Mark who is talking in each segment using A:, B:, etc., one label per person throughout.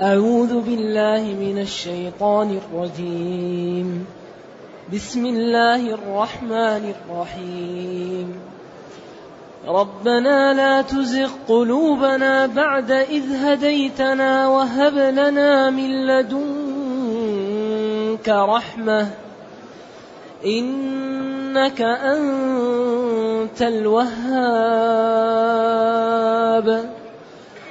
A: أعوذ بالله من الشيطان الرجيم. بسم الله الرحمن الرحيم. ربنا لا تزغ قلوبنا بعد إذ هديتنا وهب لنا من لدنك رحمة. إنك أنت الوهاب.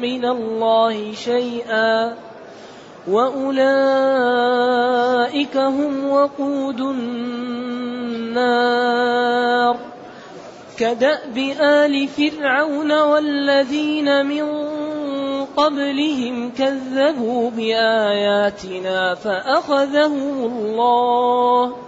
A: من الله شيئا وأولئك هم وقود النار كدأب آل فرعون والذين من قبلهم كذبوا بآياتنا فأخذهم الله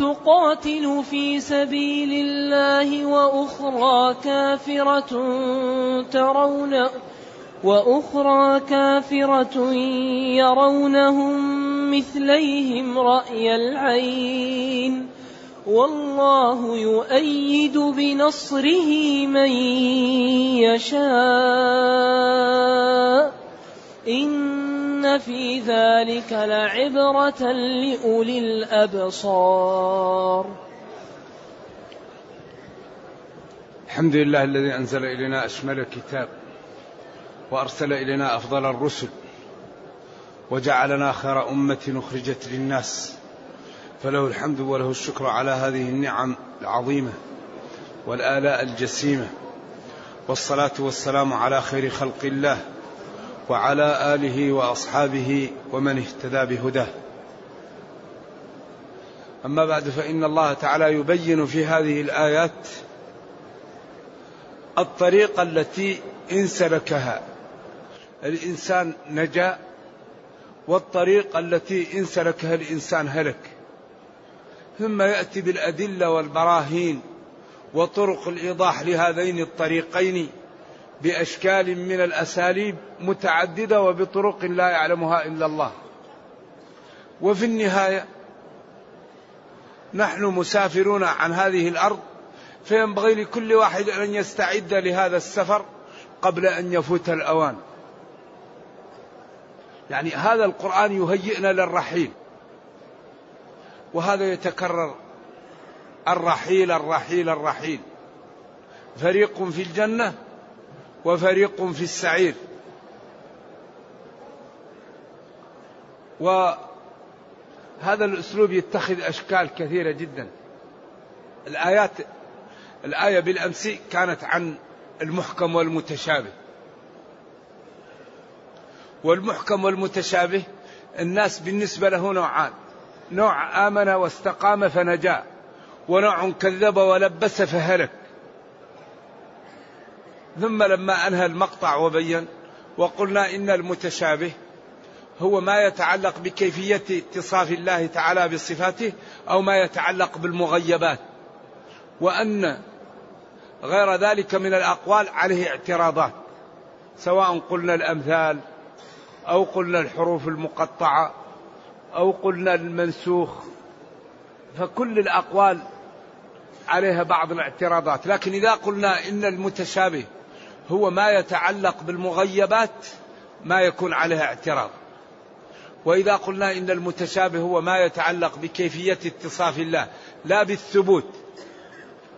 A: تقاتل في سبيل الله وأخرى كافرة ترون وأخرى كافرة يرونهم مثليهم رأي العين والله يؤيد بنصره من يشاء إن في ذلك لعبرة لأولي الأبصار.
B: الحمد لله الذي أنزل إلينا أشمل الكتاب وأرسل إلينا أفضل الرسل وجعلنا خير أمة أخرجت للناس فله الحمد وله الشكر على هذه النعم العظيمة والآلاء الجسيمة والصلاة والسلام على خير خلق الله. وعلى آله وأصحابه ومن اهتدى بهداه. أما بعد فإن الله تعالى يبين في هذه الآيات الطريقة التي ان سلكها الإنسان نجا والطريقة التي ان سلكها الإنسان هلك. ثم يأتي بالأدلة والبراهين وطرق الإيضاح لهذين الطريقين بأشكال من الأساليب متعددة وبطرق لا يعلمها إلا الله. وفي النهاية نحن مسافرون عن هذه الأرض فينبغي لكل واحد أن يستعد لهذا السفر قبل أن يفوت الأوان. يعني هذا القرآن يهيئنا للرحيل وهذا يتكرر الرحيل الرحيل الرحيل. فريق في الجنة وفريق في السعير. وهذا الأسلوب يتخذ أشكال كثيرة جدا. الآيات الآية بالأمس كانت عن المحكم والمتشابه. والمحكم والمتشابه الناس بالنسبة له نوعان. نوع آمن واستقام فنجا ونوع كذب ولبس فهلك. ثم لما أنهى المقطع وبين وقلنا إن المتشابه هو ما يتعلق بكيفية اتصاف الله تعالى بصفاته أو ما يتعلق بالمغيبات. وأن غير ذلك من الأقوال عليه اعتراضات. سواء قلنا الأمثال أو قلنا الحروف المقطعة أو قلنا المنسوخ فكل الأقوال عليها بعض الاعتراضات. لكن إذا قلنا إن المتشابه هو ما يتعلق بالمغيبات ما يكون عليها اعتراض. وإذا قلنا إن المتشابه هو ما يتعلق بكيفية اتصاف الله لا بالثبوت.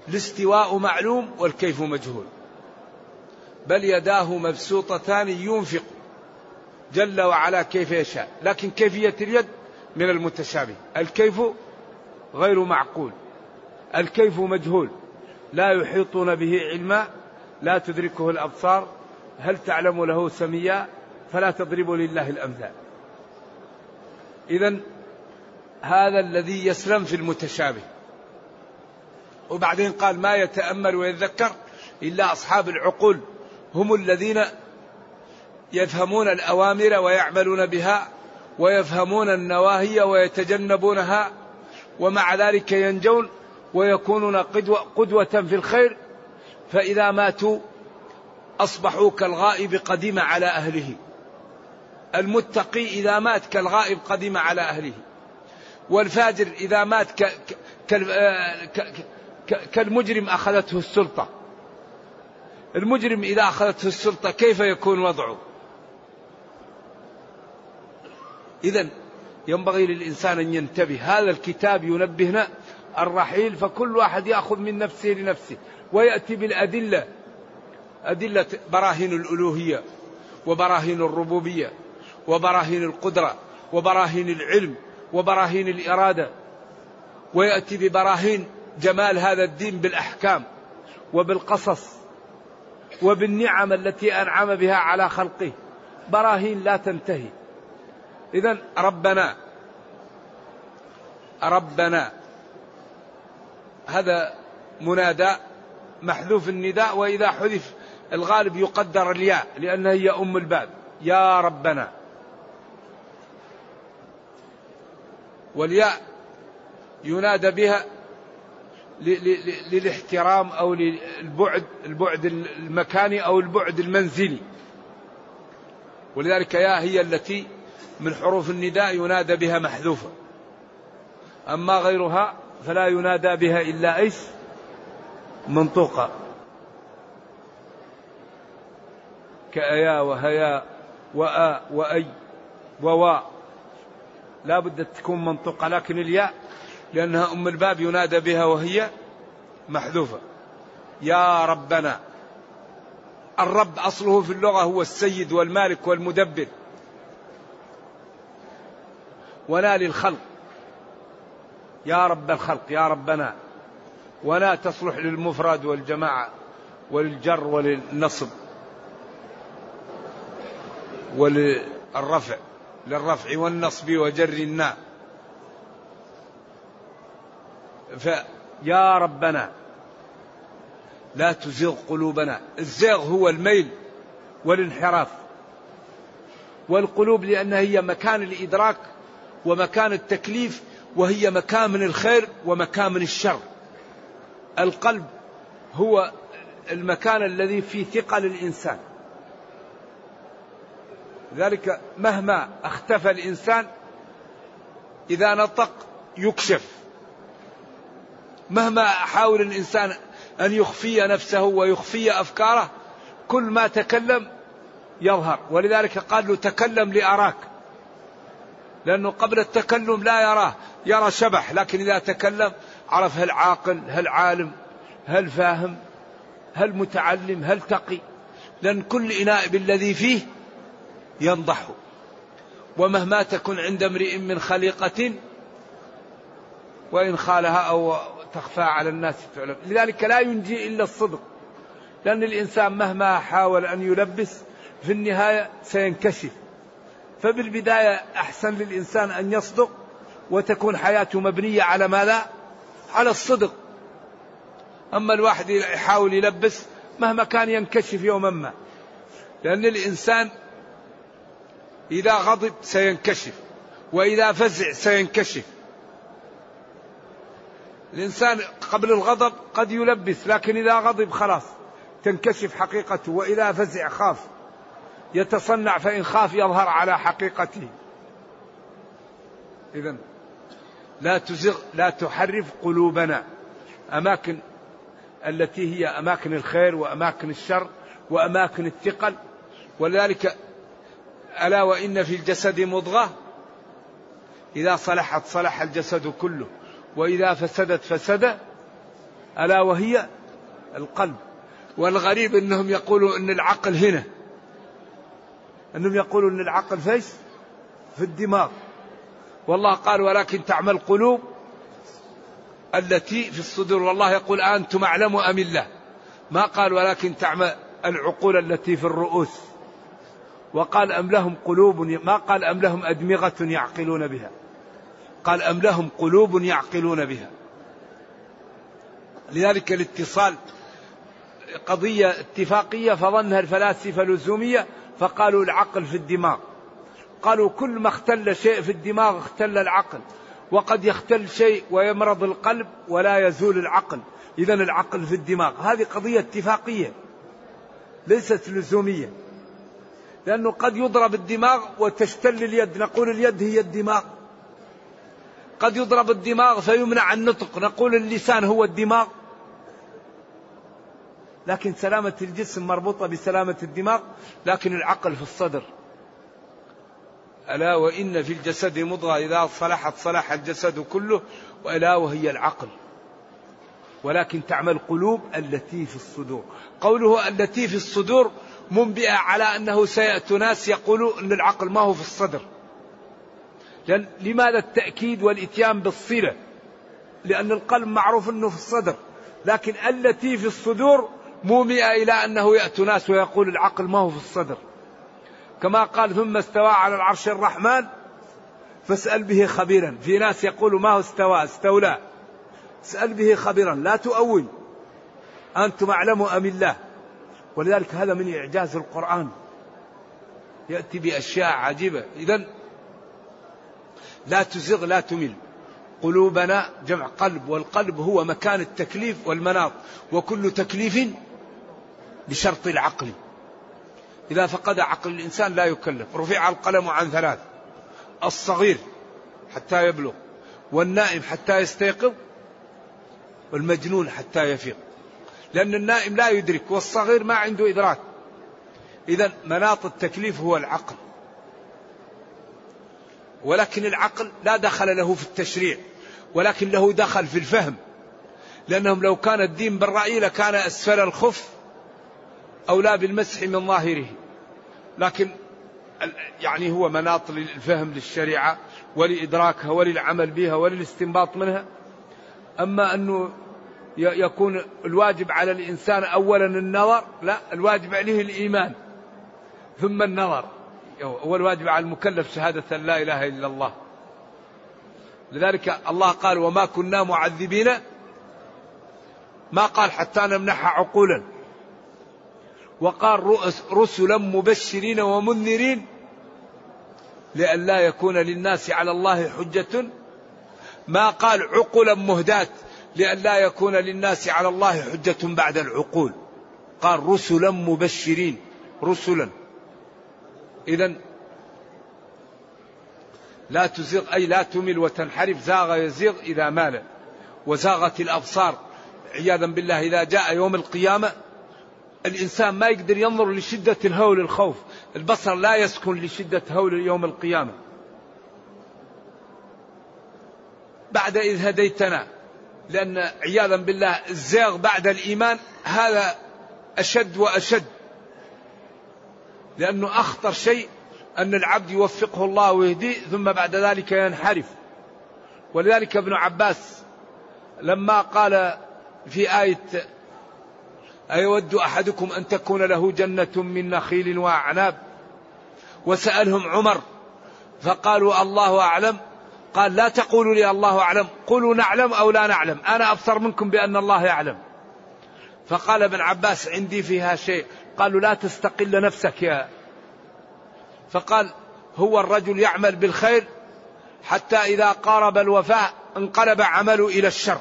B: الاستواء معلوم والكيف مجهول. بل يداه مبسوطتان ينفق جل وعلا كيف يشاء. لكن كيفية اليد من المتشابه. الكيف غير معقول. الكيف مجهول. لا يحيطون به علما لا تدركه الأبصار. هل تعلم له سميا؟ فلا تضربوا لله الأمثال. إذا هذا الذي يسلم في المتشابه. وبعدين قال ما يتأمل ويذكر إلا أصحاب العقول. هم الذين يفهمون الأوامر ويعملون بها ويفهمون النواهي ويتجنبونها ومع ذلك ينجون ويكونون قدوة, قدوة في الخير. فإذا ماتوا أصبحوا كالغائب قدم على أهله. المتقي إذا مات كالغائب قدم على أهله والفاجر إذا مات كالمجرم أخذته السلطة. المجرم إذا أخذته السلطة كيف يكون وضعه؟ إذا ينبغي للإنسان أن ينتبه هذا الكتاب ينبهنا الرحيل فكل واحد يأخذ من نفسه لنفسه ويأتي بالأدلة أدلة براهين الألوهية وبراهين الربوبية. وبراهين القدرة وبراهين العلم وبراهين الإرادة. ويأتي ببراهين جمال هذا الدين بالأحكام وبالقصص وبالنعم التي أنعم بها على خلقه. براهين لا تنتهي. إذا ربنا ربنا هذا منادى محذوف النداء وإذا حذف الغالب يقدر الياء لأنها هي أم الباب. يا ربنا. والياء ينادى بها للاحترام أو للبعد البعد المكاني أو البعد المنزلي. ولذلك يا هي التي من حروف النداء ينادى بها محذوفة. أما غيرها فلا ينادى بها إلا إيش؟ منطوقة. كأيا وهيا وآ وأي ووا لا بد تكون منطوقة لكن الياء لأنها أم الباب ينادى بها وهي محذوفة. يا ربنا الرب أصله في اللغة هو السيد والمالك والمدبر. ولا للخلق. يا رب الخلق يا ربنا ولا تصلح للمفرد والجماعة وللجر وللنصب وللرفع للرفع والنصب وجر الناء. فيا ربنا لا تزغ قلوبنا. الزيغ هو الميل والانحراف. والقلوب لأنها هي مكان الإدراك ومكان التكليف وهي مكان من الخير ومكان من الشر. القلب هو المكان الذي فيه ثقل الإنسان. ذلك مهما اختفى الإنسان إذا نطق يكشف. مهما حاول الإنسان أن يخفي نفسه ويخفي أفكاره كل ما تكلم يظهر. ولذلك قال له تكلم لأراك. لأنه قبل التكلم لا يراه يرى شبح لكن إذا تكلم عرف هل عاقل هل عالم هل فاهم هل متعلم هل تقي. لأن كل إناء بالذي فيه ينضح. ومهما تكن عند امرئ من خليقة وإن خالها أو تخفى على الناس تعلم. لذلك لا ينجي إلا الصدق. لأن الإنسان مهما حاول أن يلبس في النهاية سينكشف. فبالبداية أحسن للإنسان أن يصدق وتكون حياته مبنية على ماذا؟ على الصدق. أما الواحد يحاول يلبس مهما كان ينكشف يوما ما. لأن الإنسان إذا غضب سينكشف وإذا فزع سينكشف. الإنسان قبل الغضب قد يلبس لكن إذا غضب خلاص تنكشف حقيقته وإذا فزع خاف. يتصنع فإن خاف يظهر على حقيقته. إذا لا تزغ لا تحرف قلوبنا. أماكن التي هي أماكن الخير وأماكن الشر وأماكن الثقل. ولذلك ألا وإن في الجسد مضغة؟ إذا صلحت صلح الجسد كله وإذا فسدت فسد ألا وهي القلب. والغريب أنهم يقولوا أن العقل هنا. أنهم يقولوا أن العقل فيش في الدماغ. والله قال ولكن تعمل قلوب التي في الصدور. والله يقول أنتم أعلم أم الله؟ ما قال ولكن تعمل العقول التي في الرؤوس. وقال أم لهم قلوب ما قال أم لهم أدمغة يعقلون بها؟ قال أم لهم قلوب يعقلون بها. لذلك الاتصال قضية اتفاقية فظنها الفلاسفة اللزومية فقالوا العقل في الدماغ. قالوا كل ما اختل شيء في الدماغ اختل العقل. وقد يختل شيء ويمرض القلب ولا يزول العقل. إذا العقل في الدماغ. هذه قضية اتفاقية ليست لزومية. لأنه قد يضرب الدماغ وتشتل اليد. نقول اليد هي الدماغ. قد يضرب الدماغ فيمنع النطق. نقول اللسان هو الدماغ. لكن سلامة الجسم مربوطة بسلامة الدماغ لكن العقل في الصدر. ألا وإن في الجسد مضغة. إذا صلحت صلح الجسد كله وألا وهي العقل. ولكن تعمل قلوب التي في الصدور. قوله التي في الصدور منبئة على أنه سيأتي ناس يقولوا أن العقل ما هو في الصدر. لأن لماذا التأكيد والإتيان بالصلة؟ لأن القلب معروف أنه في الصدر. لكن التي في الصدور مومئة إلى أنه يأتي ناس ويقول العقل ما هو في الصدر. كما قال ثم استوى على العرش الرحمن فاسأل به خبيرا. في ناس يقولوا ما هو استوى استولى. اسأل به خبيرا. لا تؤول. أنتم أعلم أم الله. ولذلك هذا من إعجاز القرآن. يأتي بأشياء عجيبة. إذا لا تزغ لا تمل. قلوبنا جمع قلب والقلب هو مكان التكليف والمناط وكل تكليف بشرط العقل. إذا فقد عقل الإنسان لا يكلف. رفع القلم عن ثلاث. الصغير حتى يبلغ والنائم حتى يستيقظ والمجنون حتى يفيق. لأن النائم لا يدرك والصغير ما عنده إدراك. إذا مناط التكليف هو العقل. ولكن العقل لا دخل له في التشريع ولكن له دخل في الفهم. لأنهم لو كان الدين بالرأي لكان أسفل الخف أولى بالمسح من ظاهره. لكن يعني هو مناط للفهم للشريعة ولإدراكها وللعمل بها وللاستنباط منها. أما أنه يكون الواجب على الإنسان أولا النظر لا الواجب عليه الإيمان. ثم النظر. هو الواجب على المكلف شهادة لا إله إلا الله. لذلك الله قال وما كنا معذبين. ما قال حتى نمنح عقولا. وقال رسلا مبشرين ومنذرين. لئلا يكون للناس على الله حجة. ما قال عقلا مهداة. لئلا يكون للناس على الله حجة بعد العقول. قال رسلا مبشرين. رسلا. إذا لا تزغ أي لا تمل وتنحرف. زاغ يزيغ إذا مال. وزاغت الأبصار. عياذا بالله إذا جاء يوم القيامة الإنسان ما يقدر ينظر لشدة الهول الخوف. البصر لا يسكن لشدة هول يوم القيامة. بعد إذ هديتنا. لأن عياذا بالله الزاغ بعد الإيمان هذا أشد وأشد. لأنه أخطر شيء أن العبد يوفقه الله ويهديه ثم بعد ذلك ينحرف. ولذلك ابن عباس لما قال في آية أيود أحدكم أن تكون له جنة من نخيل وأعناب؟ وسألهم عمر فقالوا الله أعلم. قال لا تقولوا لي الله أعلم. قولوا نعلم أو لا نعلم. أنا أبصر منكم بأن الله يعلم. فقال ابن عباس عندي فيها شيء. قالوا لا تستقل نفسك يا. فقال هو الرجل يعمل بالخير حتى إذا قارب الوفاء انقلب عمله إلى الشر.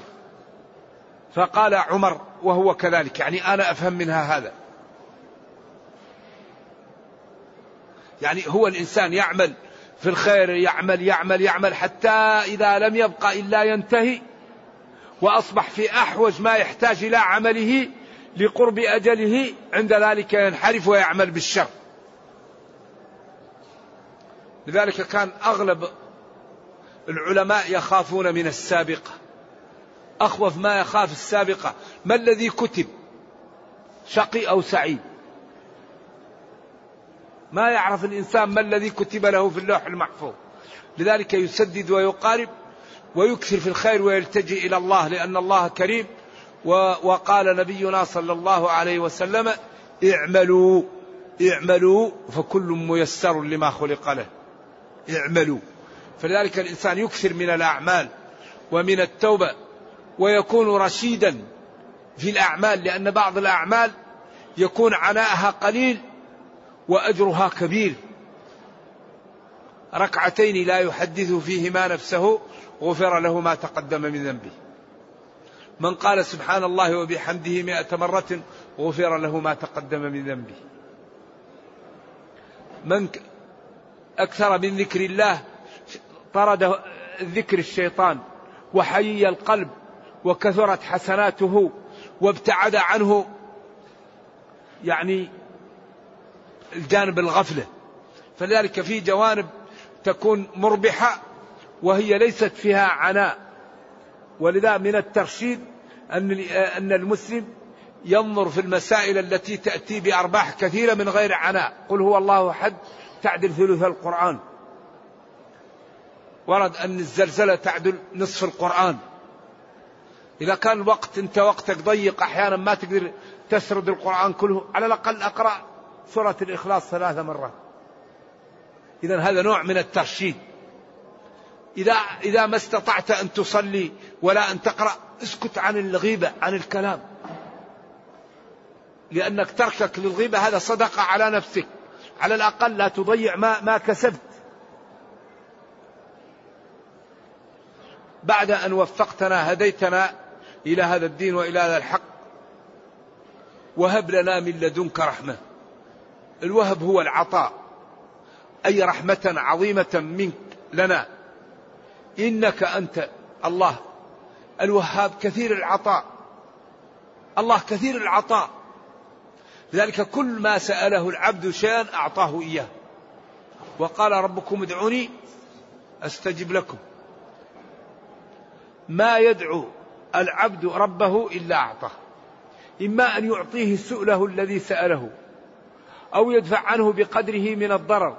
B: فقال عمر وهو كذلك. يعني أنا أفهم منها هذا. يعني هو الإنسان يعمل في الخير يعمل يعمل يعمل حتى إذا لم يبقى إلا ينتهي وأصبح في أحوج ما يحتاج إلى عمله لقرب أجله عند ذلك ينحرف ويعمل بالشر. لذلك كان أغلب العلماء يخافون من السابقة أخوف ما يخاف السابقة ما الذي كتب؟ شقي أو سعيد؟ ما يعرف الإنسان ما الذي كتب له في اللوح المحفوظ. لذلك يسدد ويقارب ويكثر في الخير ويلتجئ إلى الله لأن الله كريم. وقال نبينا صلى الله عليه وسلم اعملوا اعملوا فكل ميسر لما خلق له. اعملوا. فلذلك الإنسان يكثر من الأعمال ومن التوبة ويكون رشيدا في الأعمال لأن بعض الأعمال يكون عناءها قليل وأجرها كبير. ركعتين لا يحدث فيهما نفسه غفر له ما تقدم من ذنبه. من قال سبحان الله وبحمده مئة مرة غفر له ما تقدم من ذنبه. من أكثر من ذكر الله طرد ذكر الشيطان وحيي القلب وكثرت حسناته وابتعد عنه. يعني الجانب الغفلة. فلذلك في جوانب تكون مربحة وهي ليست فيها عناء. ولذا من الترشيد أن أن المسلم ينظر في المسائل التي تأتي بأرباح كثيرة من غير عناء. قل هو الله أحد تعدل ثلث القرآن. ورد أن الزلزلة تعدل نصف القرآن. إذا كان الوقت أنت وقتك ضيق أحيانا ما تقدر تسرد القرآن كله على الأقل أقرأ سورة الإخلاص ثلاث مرات. اذا هذا نوع من الترشيد. إذا إذا ما استطعت أن تصلي ولا أن تقرأ اسكت عن الغيبة عن الكلام. لأنك تركك للغيبة هذا صدقة على نفسك. على الأقل لا تضيع ما ما كسبت. بعد أن وفقتنا هديتنا إلى هذا الدين وإلى هذا الحق وهب لنا من لدنك رحمة. الوهب هو العطاء. أي رحمة عظيمة منك لنا. إنك أنت الله. الوهاب كثير العطاء. الله كثير العطاء. لذلك كل ما سأله العبد شيئا أعطاه إياه. وقال ربكم ادعوني أستجب لكم. ما يدعو العبد ربه إلا أعطاه. إما أن يعطيه سؤله الذي سأله. أو يدفع عنه بقدره من الضرر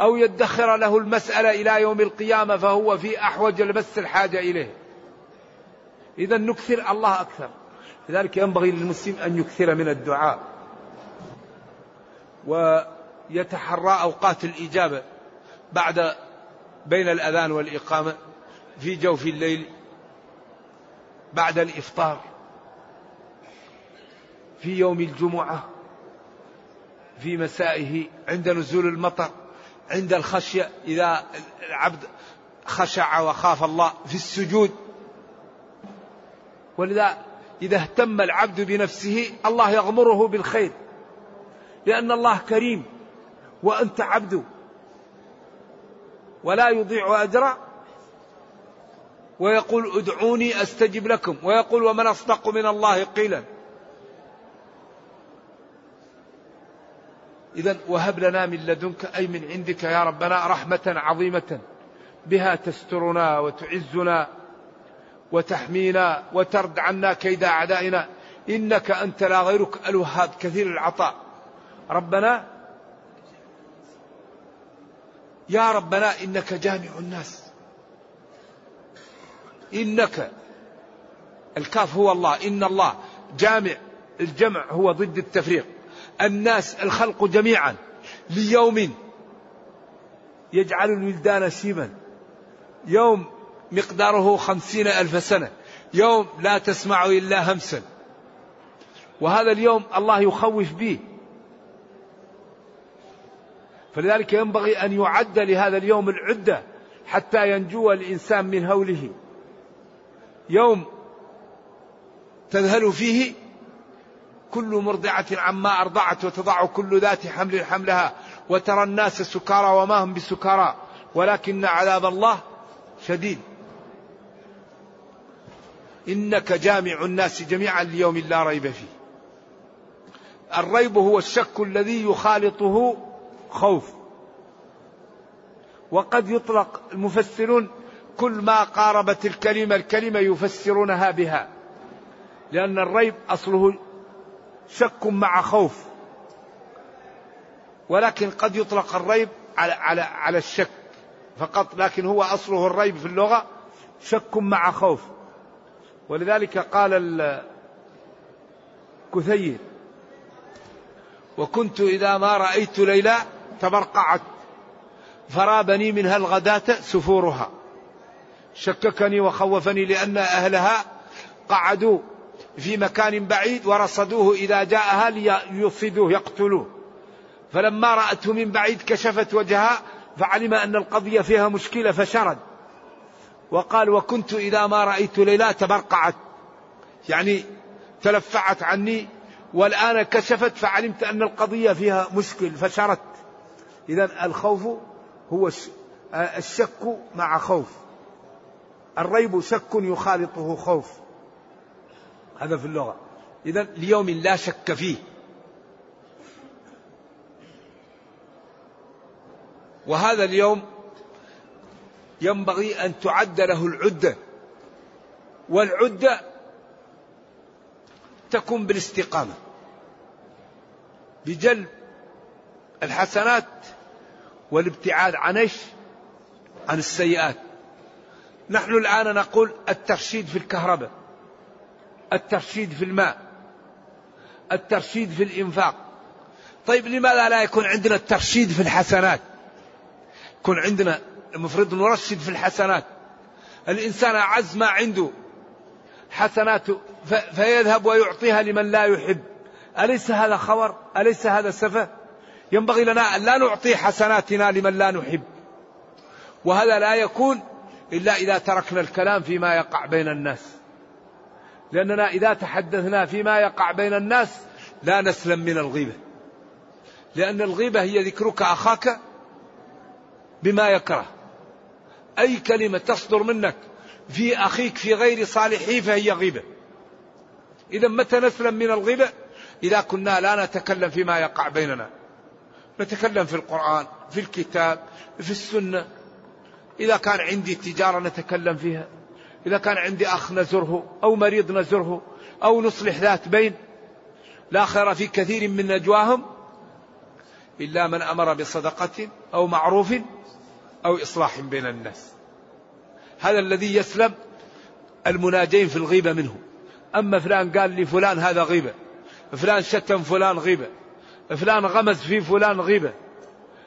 B: أو يدخر له المسألة إلى يوم القيامة فهو في أحوج لبس الحاجة إليه. إذا نكثر الله أكثر. لذلك ينبغي للمسلم أن يكثر من الدعاء. ويتحرى أوقات الإجابة بعد بين الأذان والإقامة في جوف الليل بعد الإفطار في يوم الجمعة في مسائه عند نزول المطر عند الخشية إذا العبد خشع وخاف الله في السجود. ولذا إذا اهتم العبد بنفسه الله يغمره بالخير. لأن الله كريم وأنت عبد ولا يضيع أجرا ويقول ادعوني أستجب لكم. ويقول ومن أصدق من الله قيلا. إذا وهب لنا من لدنك أي من عندك يا ربنا رحمة عظيمة بها تسترنا وتعزنا وتحمينا وترد عنا كيد أعدائنا. إنك أنت لا غيرك الوهاب كثير العطاء. ربنا يا ربنا إنك جامع الناس. إنك الكاف هو الله. إن الله جامع الجمع هو ضد التفريق. الناس الخلق جميعا ليوم يجعل الولدان شيبا يوم مقداره خمسين ألف سنة. يوم لا تسمع إلا همسا. وهذا اليوم الله يخوف به. فلذلك ينبغي أن يعد لهذا اليوم العدة حتى ينجو الإنسان من هوله. يوم تذهل فيه كل مرضعة عما أرضعت وتضع كل ذات حمل حملها وترى الناس سكارى وما هم بسكارى ولكن عذاب الله شديد. إنك جامع الناس جميعا ليوم لا ريب فيه. الريب هو الشك الذي يخالطه خوف. وقد يطلق المفسرون كل ما قاربت الكلمة الكلمة يفسرونها بها لأن الريب أصله شك مع خوف. ولكن قد يطلق الريب على على على الشك. فقط لكن هو أصله الريب في اللغة شك مع خوف. ولذلك قال الكثير وكنت إذا ما رأيت ليلى تبرقعت فرابني منها الغداة سفورها. شككني وخوفني لأن أهلها قعدوا في مكان بعيد ورصدوه إذا جاءها ليصيدوه يقتلوه. فلما رأته من بعيد كشفت وجهها فعلم أن القضية فيها مشكلة فشرد. وقال وكنت إذا ما رأيت ليلى تبرقعت. يعني تلفعت عني والآن كشفت فعلمت أن القضية فيها مشكل فشرت. إذا الخوف هو الشك مع خوف. الريب شك يخالطه خوف. هذا في اللغة إذا ليوم لا شك فيه وهذا اليوم ينبغي أن تعد له العدة والعدة تكون بالاستقامة بجلب الحسنات والابتعاد عن إيش؟ عن السيئات. نحن الآن نقول الترشيد في الكهرباء. الترشيد في الماء. الترشيد في الإنفاق. طيب لماذا لا يكون عندنا الترشيد في الحسنات؟ يكون عندنا المفروض نرشد في الحسنات. الإنسان أعز ما عنده حسنات فيذهب ويعطيها لمن لا يحب. أليس هذا خور أليس هذا سفه ينبغي لنا أن لا نعطي حسناتنا لمن لا نحب وهذا لا يكون إلا إذا تركنا الكلام فيما يقع بين الناس لأننا إذا تحدثنا فيما يقع بين الناس لا نسلم من الغيبة. لأن الغيبة هي ذكرك أخاك بما يكره. أي كلمة تصدر منك في أخيك في غير صالحه فهي غيبة. إذا متى نسلم من الغيبة؟ إذا كنا لا نتكلم فيما يقع بيننا. نتكلم في القرآن في الكتاب في السنة. إذا كان عندي تجارة نتكلم فيها. إذا كان عندي أخ نزره أو مريض نزره أو نصلح ذات بين لا خير في كثير من نجواهم إلا من أمر بصدقة أو معروف أو إصلاح بين الناس. هذا الذي يسلم المناجين في الغيبة منه. أما فلان قال لفلان هذا غيبة فلان شتم فلان غيبة فلان غمز في فلان غيبة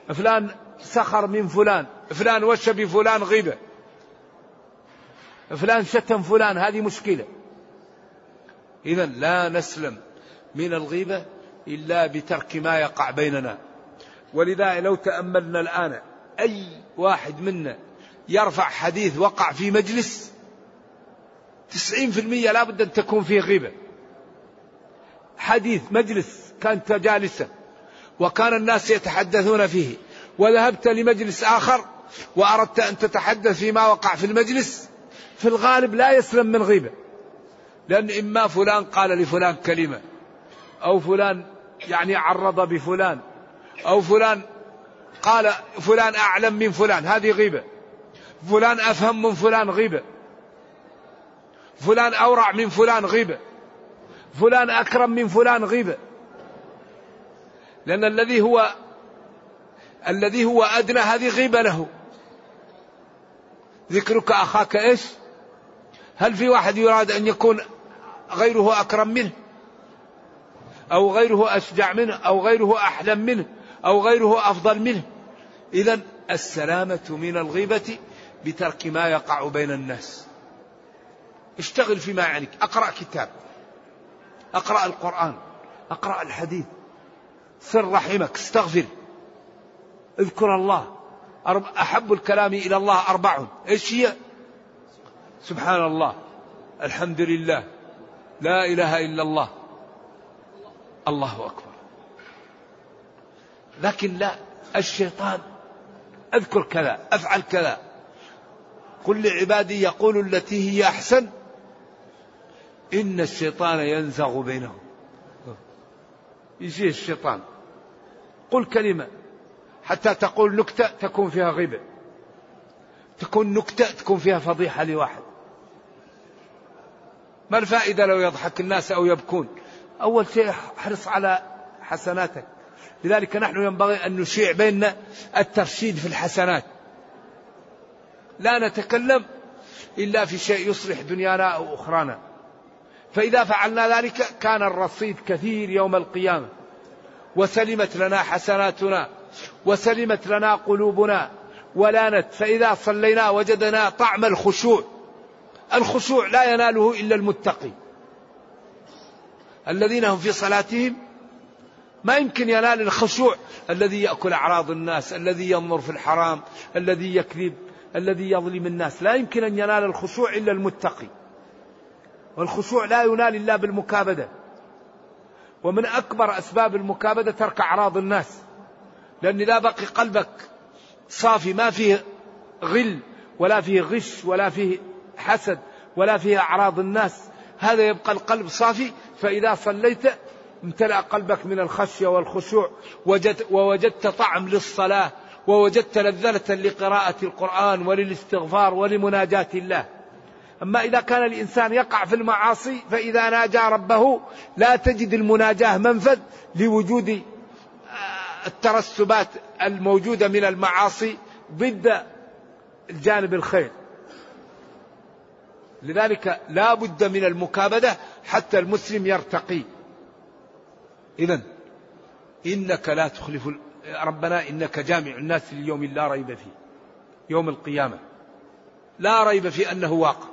B: فلان سخر من فلان فلان وش بفلان غيبة. فلان شتم فلان هذه مشكلة. إذا لا نسلم من الغيبة إلا بترك ما يقع بيننا. ولذا لو تأملنا الآن أي واحد منا يرفع حديث وقع في مجلس تسعين في المية لابد أن تكون فيه غيبة. حديث مجلس كانت جالسة وكان الناس يتحدثون فيه وذهبت لمجلس آخر وأردت أن تتحدث فيما وقع في المجلس في الغالب لا يسلم من غيبة. لأن إما فلان قال لفلان كلمة أو فلان يعني عرض بفلان أو فلان قال فلان أعلم من فلان هذه غيبة. فلان أفهم من فلان غيبة. فلان أورع من فلان غيبة. فلان أكرم من فلان غيبة. لأن الذي هو الذي هو أدنى هذه غيبة له. ذكرك أخاك إيش؟ هل في واحد يراد أن يكون غيره أكرم منه؟ أو غيره أشجع منه؟ أو غيره أحلم منه؟ أو غيره أفضل منه؟ إذا السلامة من الغيبة بترك ما يقع بين الناس. اشتغل فيما يعنيك. أقرأ كتاب. أقرأ القرآن. أقرأ الحديث. سر رحمك. استغفر. اذكر الله. أحب الكلام إلى الله أربع إيش هي؟ سبحان الله. الحمد لله. لا إله إلا الله. الله أكبر. لكن لا الشيطان أذكر كذا أفعل كذا. قل لعبادي يقول التي هي أحسن. إن الشيطان ينزغ بينهم. يجي الشيطان. قل كلمة. حتى تقول نكتة تكون فيها غيبة. تكون نكتة تكون فيها فضيحة لواحد. ما الفائدة لو يضحك الناس أو يبكون؟ أول شيء احرص على حسناتك. لذلك نحن ينبغي أن نشيع بيننا الترشيد في الحسنات. لا نتكلم إلا في شيء يصلح دنيانا أو أخرانا. فإذا فعلنا ذلك كان الرصيد كثير يوم القيامة. وسلمت لنا حسناتنا وسلمت لنا قلوبنا ولانت فإذا صلينا وجدنا طعم الخشوع الخشوع لا يناله إلا المتقي. الذين هم في صلاتهم ما يمكن ينال الخشوع. الذي يأكل أعراض الناس الذي ينظر في الحرام الذي يكذب الذي يظلم الناس. لا يمكن أن ينال الخشوع إلا المتقي. والخشوع لا ينال إلا بالمكابدة. ومن أكبر أسباب المكابدة ترك أعراض الناس. لأن لا بقي قلبك صافي ما فيه غل ولا فيه غش ولا فيه حسد ولا فيه أعراض الناس هذا يبقى القلب صافي فإذا صليت امتلأ قلبك من الخشية والخشوع وجد ووجدت طعم للصلاة ووجدت لذة لقراءة القرآن وللاستغفار ولمناجاة الله. أما إذا كان الإنسان يقع في المعاصي فإذا ناجى ربه لا تجد المناجاة منفذ لوجود آه، الترسبات الموجودة من المعاصي ضد الجانب الخير. لذلك لا بد من المكابدة حتى المسلم يرتقي. إذا إنك لا تخلف ربنا إنك جامع الناس ليوم لا ريب فيه يوم القيامة. لا ريب في أنه واقع.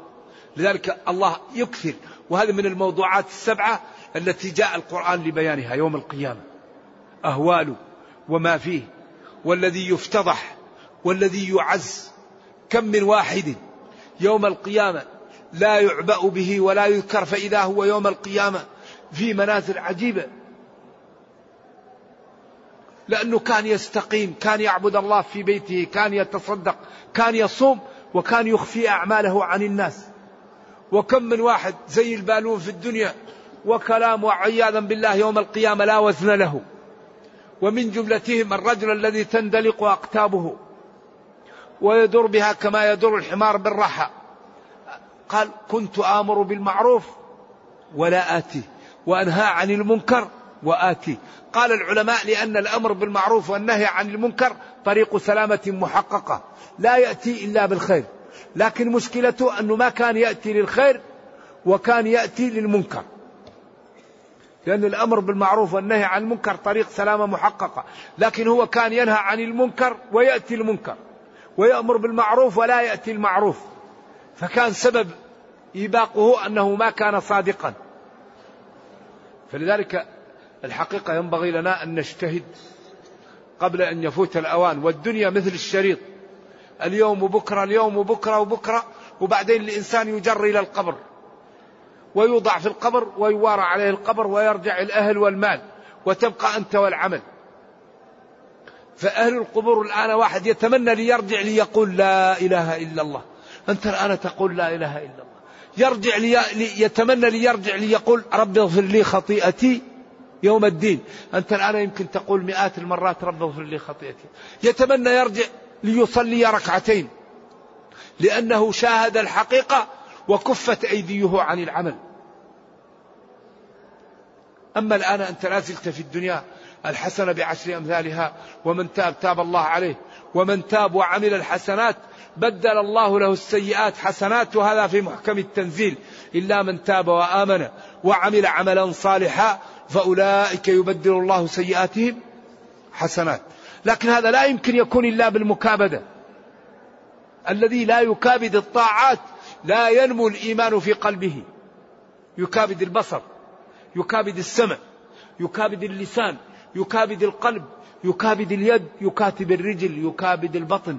B: لذلك الله يكثر. وهذا من الموضوعات السبعة التي جاء القرآن لبيانها يوم القيامة. أهوال وما فيه والذي يفتضح والذي يعز. كم من واحد يوم القيامة لا يعبأ به ولا يذكر فإذا هو يوم القيامة في منازل عجيبة. لأنه كان يستقيم كان يعبد الله في بيته كان يتصدق كان يصوم وكان يخفي أعماله عن الناس. وكم من واحد زي البالون في الدنيا وكلام عياذا بالله يوم القيامة لا وزن له. ومن جملتهم الرجل الذي تندلق أقتابه ويدر بها كما يدر الحمار بالرحى قال كنت آمر بالمعروف ولا آتي وأنهى عن المنكر وآتي. قال العلماء لأن الأمر بالمعروف والنهي عن المنكر طريق سلامة محققة لا يأتي إلا بالخير. لكن مشكلته أنه ما كان يأتي للخير وكان يأتي للمنكر. لأن الأمر بالمعروف والنهي عن المنكر طريق سلامة محققة. لكن هو كان ينهى عن المنكر ويأتي المنكر ويأمر بالمعروف ولا يأتي المعروف. فكان سبب إيباقه أنه ما كان صادقا. فلذلك الحقيقة ينبغي لنا أن نجتهد قبل أن يفوت الأوان والدنيا مثل الشريط. اليوم وبكرة اليوم وبكرة وبكرة وبعدين الإنسان يجر إلى القبر ويوضع في القبر ويوارى عليه القبر ويرجع الأهل والمال وتبقى أنت والعمل. فأهل القبور الآن واحد يتمنى ليرجع ليقول لا إله إلا الله. أنت الآن تقول لا إله إلا الله. يرجع لي يتمنى ليرجع ليقول رب اغفر لي خطيئتي يوم الدين. أنت الآن يمكن تقول مئات المرات رب اغفر لي خطيئتي. يتمنى يرجع ليصلي ركعتين. لأنه شاهد الحقيقة وكفت أيديه عن العمل. أما الآن أنت لا زلت في الدنيا الحسنة بعشر أمثالها ومن تاب تاب الله عليه ومن تاب وعمل الحسنات بدل الله له السيئات حسنات وهذا في محكم التنزيل. إلا من تاب وآمن وعمل عملا صالحا فأولئك يبدل الله سيئاتهم حسنات. لكن هذا لا يمكن يكون إلا بالمكابدة. الذي لا يكابد الطاعات لا ينمو الإيمان في قلبه. يكابد البصر يكابد السمع يكابد اللسان يكابد القلب يكابد اليد يكاتب الرجل يكابد البطن.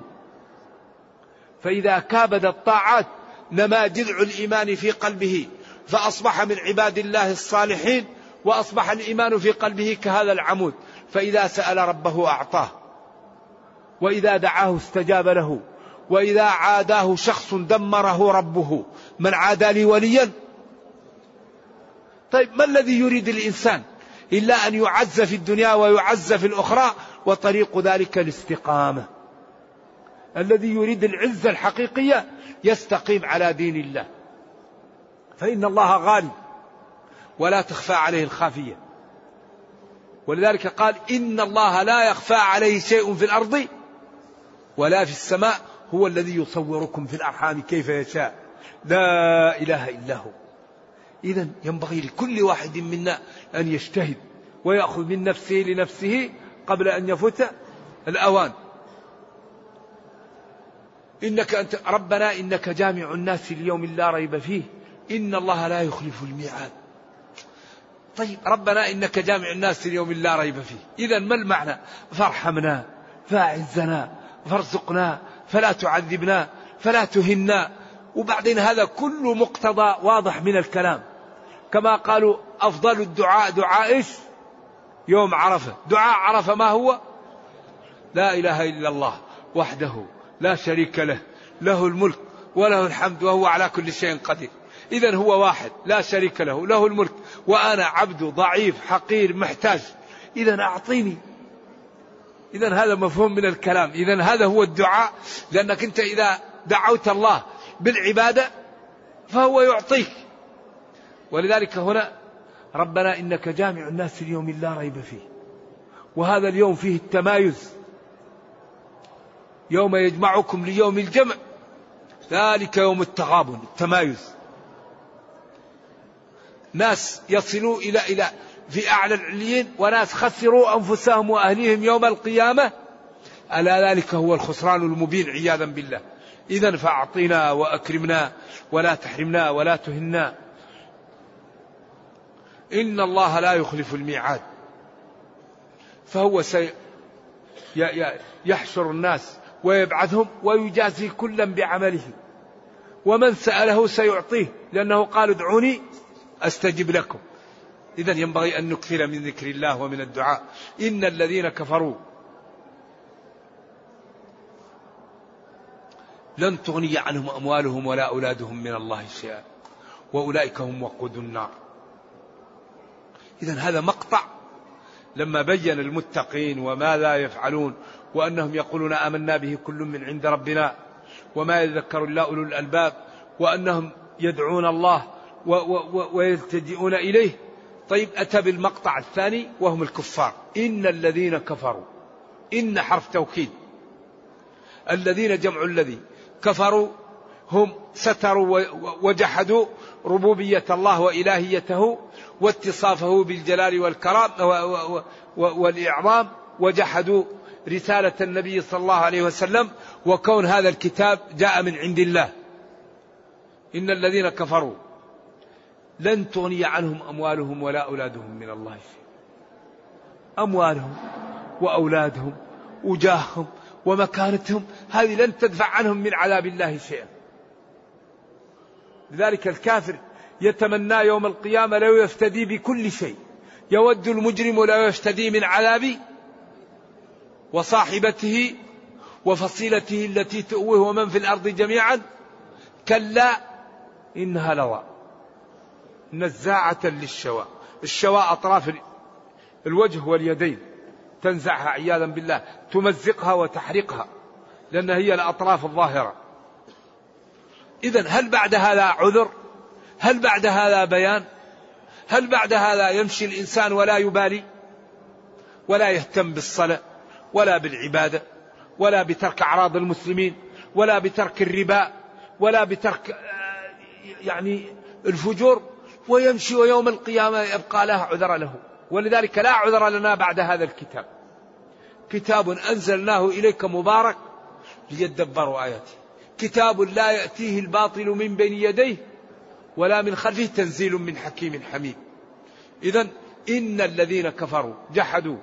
B: فإذا كابد الطاعات نما جذع الإيمان في قلبه فأصبح من عباد الله الصالحين وأصبح الإيمان في قلبه كهذا العمود. فإذا سأل ربه أعطاه وإذا دعاه استجاب له وإذا عاداه شخص دمره ربه من عادى لي وليا؟ طيب ما الذي يريد الإنسان؟ إلا أن يعز في الدنيا ويعز في الأخرى وطريق ذلك الاستقامة. الذي يريد العزة الحقيقية يستقيم على دين الله. فإن الله غالب ولا تخفى عليه الخافية. ولذلك قال إن الله لا يخفى عليه شيء في الأرض ولا في السماء هو الذي يصوركم في الأرحام كيف يشاء. لا إله إلا هو. إذا ينبغي لكل واحد منا أن يجتهد ويأخذ من نفسه لنفسه قبل أن يفوت الأوان. إنك أنت ربنا إنك جامع الناس اليوم لا ريب فيه. إن الله لا يخلف الميعاد. طيب ربنا إنك جامع الناس اليوم لا ريب فيه. إذا ما المعنى؟ فارحمنا فاعزنا فارزقنا فلا تعذبنا فلا تهنا. وبعدين هذا كله مقتضى واضح من الكلام. كما قالوا أفضل الدعاء دعاء إيش؟ يوم عرفة. دعاء عرفة ما هو؟ لا إله إلا الله وحده. لا شريك له. له الملك وله الحمد وهو على كل شيء قدير. إذا هو واحد لا شريك له له الملك. وأنا عبد ضعيف حقير محتاج. إذا أعطيني. إذا هذا مفهوم من الكلام. إذا هذا هو الدعاء. لأنك أنت إذا دعوت الله بالعبادة فهو يعطيك. ولذلك هنا ربنا إنك جامع الناس اليوم لا ريب فيه. وهذا اليوم فيه التمايز. يوم يجمعكم ليوم الجمع. ذلك يوم التغابن التمايز. ناس يصلوا إلى إلى في أعلى العليين وناس خسروا أنفسهم وأهليهم يوم القيامة. ألا ذلك هو الخسران المبين عياذا بالله. إذا فأعطنا وأكرمنا ولا تحرمنا ولا تهنا. إن الله لا يخلف الميعاد. فهو سي يحشر الناس ويبعثهم ويجازي كلا بعمله. ومن سأله سيعطيه لأنه قال ادعوني أستجب لكم. إذا ينبغي أن نكثر من ذكر الله ومن الدعاء. إن الذين كفروا لن تغني عنهم أموالهم ولا أولادهم من الله شيئا. وأولئك هم وقود النار. إذا هذا مقطع لما بين المتقين وما لا يفعلون وأنهم يقولون آمنا به كل من عند ربنا وما يذكر إلا أولو الألباب وأنهم يدعون الله ويلتجئون إليه. طيب أتى بالمقطع الثاني وهم الكفار. إن الذين كفروا إن حرف توكيد. الذين جمع الذي كفروا هم ستروا وجحدوا ربوبية الله وإلهيته واتصافه بالجلال والكرام والإعظام وجحدوا رسالة النبي صلى الله عليه وسلم وكون هذا الكتاب جاء من عند الله. إن الذين كفروا لن تغني عنهم أموالهم ولا أولادهم من الله أموالهم وأولادهم وجاههم ومكانتهم هذه لن تدفع عنهم من عذاب الله شيئا. لذلك الكافر يتمنى يوم القيامة لو يفتدي بكل شيء. يود المجرم لو يفتدي من عذاب وصاحبته وفصيلته التي تؤويه ومن في الأرض جميعا. كلا إنها لظى. نزاعة للشوى الشوى أطراف الوجه واليدين. تنزعها عياذا بالله. تمزقها وتحرقها. لأن هي الأطراف الظاهرة. إذا هل بعد هذا عذر؟ هل بعد هذا بيان؟ هل بعد هذا يمشي الإنسان ولا يبالي؟ ولا يهتم بالصلاة ولا بالعبادة ولا بترك أعراض المسلمين ولا بترك الربا ولا بترك آه، يعني الفجور ويمشي ويوم القيامة يبقى له عذر له. ولذلك لا عذر لنا بعد هذا الكتاب. كتاب أنزلناه إليك مبارك ليدبروا آياته. كتاب لا يأتيه الباطل من بين يديه ولا من خلفه تنزيل من حكيم حميد. إذا إن الذين كفروا جحدوا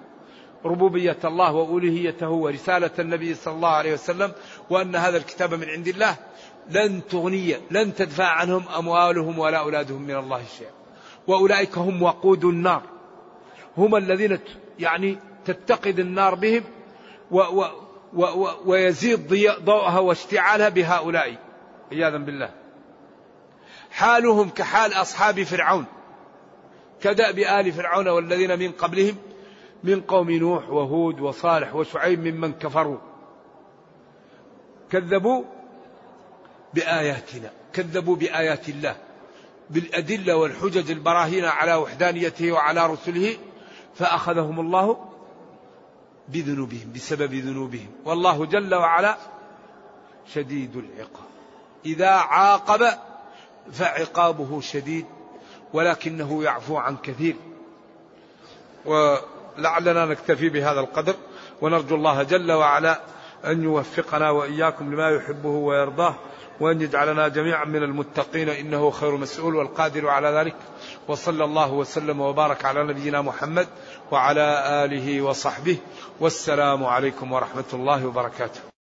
B: ربوبية الله وألوهيته ورسالة النبي صلى الله عليه وسلم وأن هذا الكتاب من عند الله لن تغني لن تدفع عنهم أموالهم ولا أولادهم من الله شيئا. وأولئك هم وقود النار. هم الذين يعني تتقد النار بهم و و و و ويزيد ضوءها واشتعالها بهؤلاء. عياذا بالله. حالهم كحال أصحاب فرعون كدأب آل فرعون والذين من قبلهم من قوم نوح وهود وصالح وشعيب ممن كفروا. كذبوا بآياتنا كذبوا بآيات الله بالأدلة والحجج البراهين على وحدانيته وعلى رسله فأخذهم الله بذنوبهم بسبب ذنوبهم. والله جل وعلا شديد العقاب. إذا عاقب فعقابه شديد ولكنه يعفو عن كثير. ولعلنا نكتفي بهذا القدر ونرجو الله جل وعلا أن يوفقنا وإياكم لما يحبه ويرضاه وأن يجعلنا جميعا من المتقين. إنه خير مسؤول والقادر على ذلك. وصلى الله وسلم وبارك على نبينا محمد وعلى آله وصحبه. والسلام عليكم ورحمة الله وبركاته.